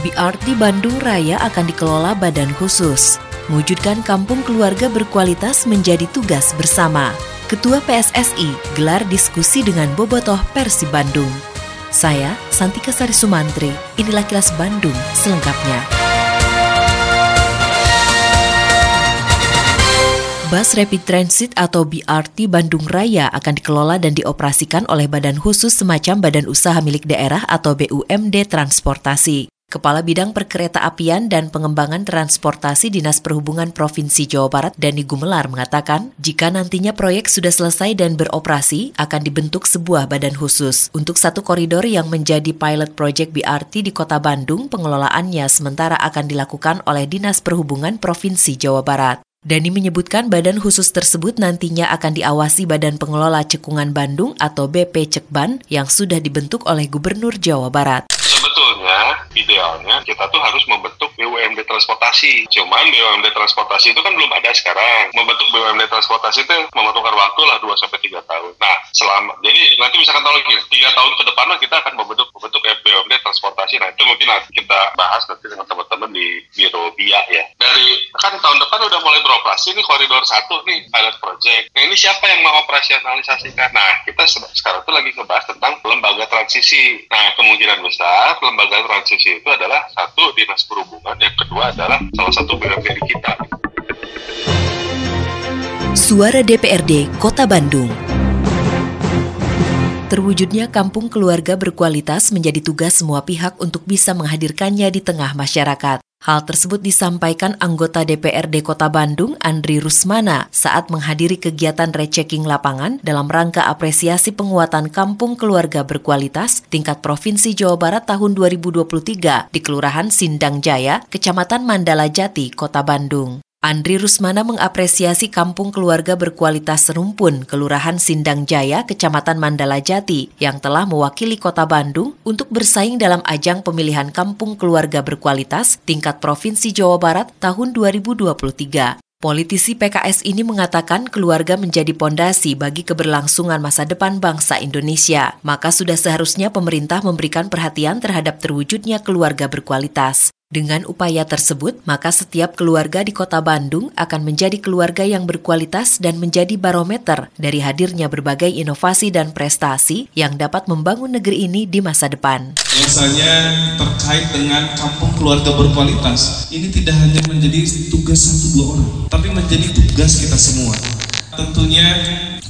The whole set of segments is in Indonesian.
BRT Bandung Raya akan dikelola badan khusus. Mewujudkan kampung keluarga berkualitas menjadi tugas bersama. Ketua PSSI gelar diskusi dengan Bobotoh Persi Bandung. Saya, Santika Sari Sumantri, inilah kilas Bandung selengkapnya. Bus Rapid Transit atau BRT Bandung Raya akan dikelola dan dioperasikan oleh badan khusus semacam Badan Usaha Milik Daerah atau BUMD Transportasi. Kepala Bidang Perkereta Apian dan Pengembangan Transportasi Dinas Perhubungan Provinsi Jawa Barat Dani Gumelar mengatakan, jika nantinya proyek sudah selesai dan beroperasi, akan dibentuk sebuah badan khusus. Untuk satu koridor yang menjadi pilot project BRT di Kota Bandung, pengelolaannya sementara akan dilakukan oleh Dinas Perhubungan Provinsi Jawa Barat. Dani menyebutkan badan khusus tersebut nantinya akan diawasi Badan Pengelola Cekungan Bandung atau BP Cekban yang sudah dibentuk oleh Gubernur Jawa Barat sebetulnya idealnya kita tuh harus membentuk BUMD transportasi. Cuman BUMD transportasi itu kan belum ada sekarang. Membentuk BUMD transportasi itu membutuhkan waktu lah 2 sampai 3 tahun. Nah, selama jadi nanti misalkan tahun ini 3 tahun ke depan kita akan membentuk membentuk BUMD transportasi. Nah, itu mungkin nanti kita bahas nanti dengan teman-teman di Biro BIA ya. Dari kan tahun depan udah mulai beroperasi nih koridor 1 nih pilot project. Nah, ini siapa yang mau operasionalisasikan? Nah, kita sekarang tuh lagi ngebahas tentang lembaga transisi. Nah, kemungkinan besar lembaga transisi itu adalah satu dinas perhubungan, yang kedua adalah salah satu BUMD kita. Suara DPRD Kota Bandung. Terwujudnya kampung keluarga berkualitas menjadi tugas semua pihak untuk bisa menghadirkannya di tengah masyarakat. Hal tersebut disampaikan anggota DPRD Kota Bandung, Andri Rusmana, saat menghadiri kegiatan rechecking lapangan dalam rangka apresiasi penguatan kampung keluarga berkualitas tingkat Provinsi Jawa Barat tahun 2023 di Kelurahan Sindang Jaya, Kecamatan Mandala Jati, Kota Bandung. Andri Rusmana mengapresiasi kampung keluarga berkualitas serumpun Kelurahan Sindang Jaya, Kecamatan Mandala Jati, yang telah mewakili kota Bandung untuk bersaing dalam ajang pemilihan kampung keluarga berkualitas tingkat Provinsi Jawa Barat tahun 2023. Politisi PKS ini mengatakan keluarga menjadi pondasi bagi keberlangsungan masa depan bangsa Indonesia. Maka sudah seharusnya pemerintah memberikan perhatian terhadap terwujudnya keluarga berkualitas. Dengan upaya tersebut, maka setiap keluarga di kota Bandung akan menjadi keluarga yang berkualitas dan menjadi barometer dari hadirnya berbagai inovasi dan prestasi yang dapat membangun negeri ini di masa depan. Biasanya terkait dengan kampung keluarga berkualitas, ini tidak hanya menjadi tugas satu dua orang, tapi menjadi tugas kita semua. Tentunya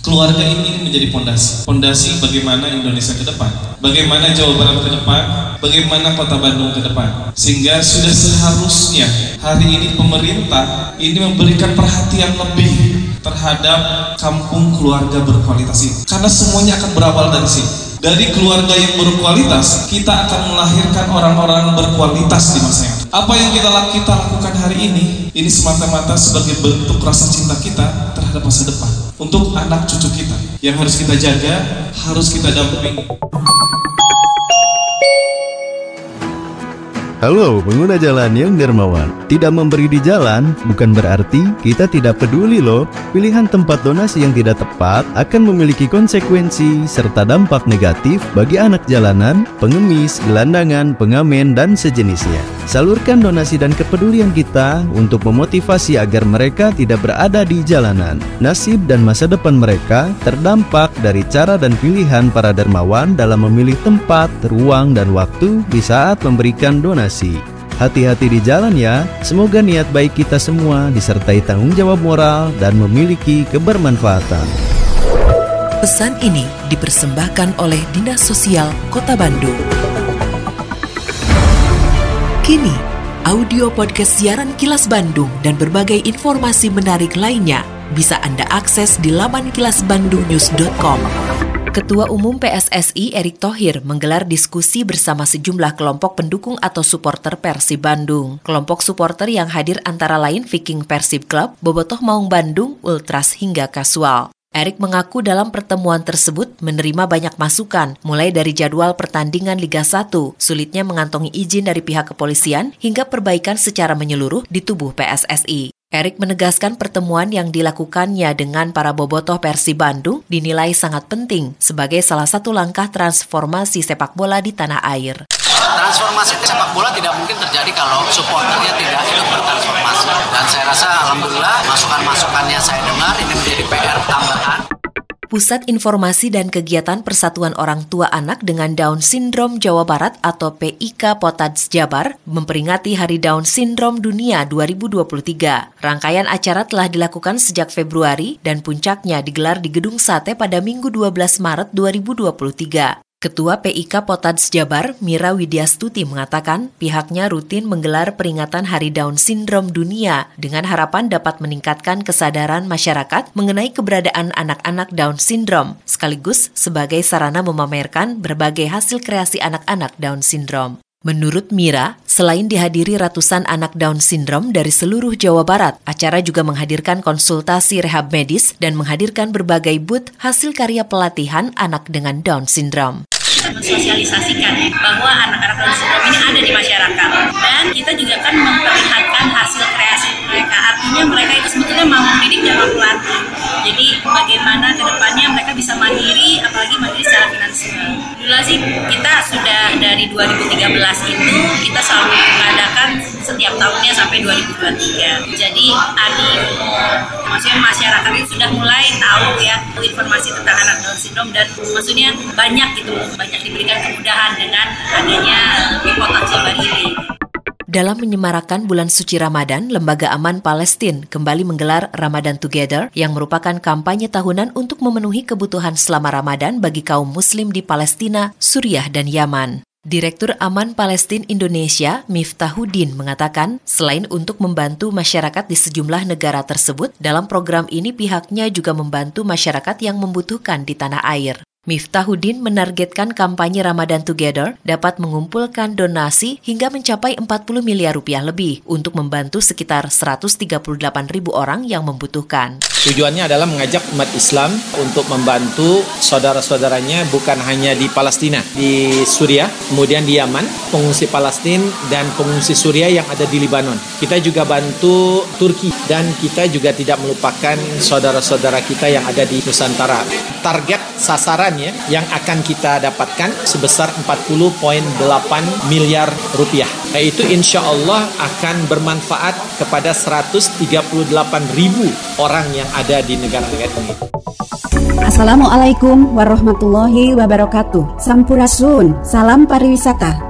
keluarga ini menjadi pondasi. Pondasi bagaimana Indonesia ke depan, bagaimana Jawa Barat ke depan, bagaimana Kota Bandung ke depan. Sehingga sudah seharusnya hari ini pemerintah ini memberikan perhatian lebih terhadap kampung keluarga berkualitas ini. Karena semuanya akan berawal dari sini. Dari keluarga yang berkualitas, kita akan melahirkan orang-orang berkualitas di masa yang apa yang kita, kita lakukan hari ini, ini semata-mata sebagai bentuk rasa cinta kita terhadap masa depan. Untuk anak cucu kita yang harus kita jaga, harus kita dampingi. Halo pengguna jalan yang dermawan. Tidak memberi di jalan bukan berarti kita tidak peduli loh. Pilihan tempat donasi yang tidak tepat akan memiliki konsekuensi serta dampak negatif bagi anak jalanan, pengemis, gelandangan, pengamen, dan sejenisnya Salurkan donasi dan kepedulian kita untuk memotivasi agar mereka tidak berada di jalanan Nasib dan masa depan mereka terdampak dari cara dan pilihan para dermawan dalam memilih tempat, ruang, dan waktu di saat memberikan donasi Hati-hati di jalan ya, semoga niat baik kita semua disertai tanggung jawab moral dan memiliki kebermanfaatan. Pesan ini dipersembahkan oleh Dinas Sosial Kota Bandung. Kini, audio podcast siaran Kilas Bandung dan berbagai informasi menarik lainnya bisa Anda akses di laman kilasbandungnews.com. Ketua Umum PSSI Erick Thohir menggelar diskusi bersama sejumlah kelompok pendukung atau supporter Persib Bandung. Kelompok supporter yang hadir antara lain Viking Persib Club, Bobotoh Maung Bandung, Ultras hingga Kasual. Erik mengaku dalam pertemuan tersebut menerima banyak masukan, mulai dari jadwal pertandingan Liga 1, sulitnya mengantongi izin dari pihak kepolisian, hingga perbaikan secara menyeluruh di tubuh PSSI. Erik menegaskan pertemuan yang dilakukannya dengan para bobotoh Persi Bandung dinilai sangat penting sebagai salah satu langkah transformasi sepak bola di tanah air. Transformasi sepak bola tidak mungkin terjadi kalau supporternya tidak ikut bertransformasi. Dan saya rasa alhamdulillah masukan-masukannya saya dengar ini menjadi PR tambahan. Pusat Informasi dan Kegiatan Persatuan Orang Tua Anak dengan Down Syndrome Jawa Barat atau PIK Potats Jabar memperingati Hari Down Syndrome Dunia 2023. Rangkaian acara telah dilakukan sejak Februari dan puncaknya digelar di Gedung Sate pada Minggu 12 Maret 2023. Ketua PIK Potats Jabar, Mira Widyastuti mengatakan pihaknya rutin menggelar peringatan Hari Down Syndrome Dunia dengan harapan dapat meningkatkan kesadaran masyarakat mengenai keberadaan anak-anak Down Syndrome, sekaligus sebagai sarana memamerkan berbagai hasil kreasi anak-anak Down Syndrome. Menurut Mira, selain dihadiri ratusan anak Down syndrome dari seluruh Jawa Barat, acara juga menghadirkan konsultasi rehab medis dan menghadirkan berbagai booth hasil karya pelatihan anak dengan Down syndrome mensosialisasikan bahwa anak-anak Down syndrome ini ada di masyarakat. Dan kita juga kan memperlihatkan hasil kreasi mereka. Artinya mereka itu sebetulnya mau syndrome dan maksudnya banyak gitu banyak diberikan kemudahan dengan adanya hipotak Jabar ini. Dalam menyemarakan bulan suci Ramadan, Lembaga Aman Palestina kembali menggelar Ramadan Together yang merupakan kampanye tahunan untuk memenuhi kebutuhan selama Ramadan bagi kaum muslim di Palestina, Suriah, dan Yaman. Direktur Aman Palestina Indonesia, Miftahuddin, mengatakan selain untuk membantu masyarakat di sejumlah negara tersebut, dalam program ini pihaknya juga membantu masyarakat yang membutuhkan di tanah air. Miftahuddin menargetkan kampanye Ramadan Together dapat mengumpulkan donasi hingga mencapai 40 miliar rupiah lebih untuk membantu sekitar 138 ribu orang yang membutuhkan. Tujuannya adalah mengajak umat Islam untuk membantu saudara-saudaranya bukan hanya di Palestina, di Suriah, kemudian di Yaman, pengungsi Palestina dan pengungsi Suriah yang ada di Libanon. Kita juga bantu Turki dan kita juga tidak melupakan saudara-saudara kita yang ada di Nusantara. Target sasaran ya yang akan kita dapatkan sebesar 40.8 miliar rupiah. Yaitu insya Allah akan bermanfaat kepada 138 ribu orang yang ada di negara-negara ini. Assalamualaikum warahmatullahi wabarakatuh. Sampurasun, salam pariwisata.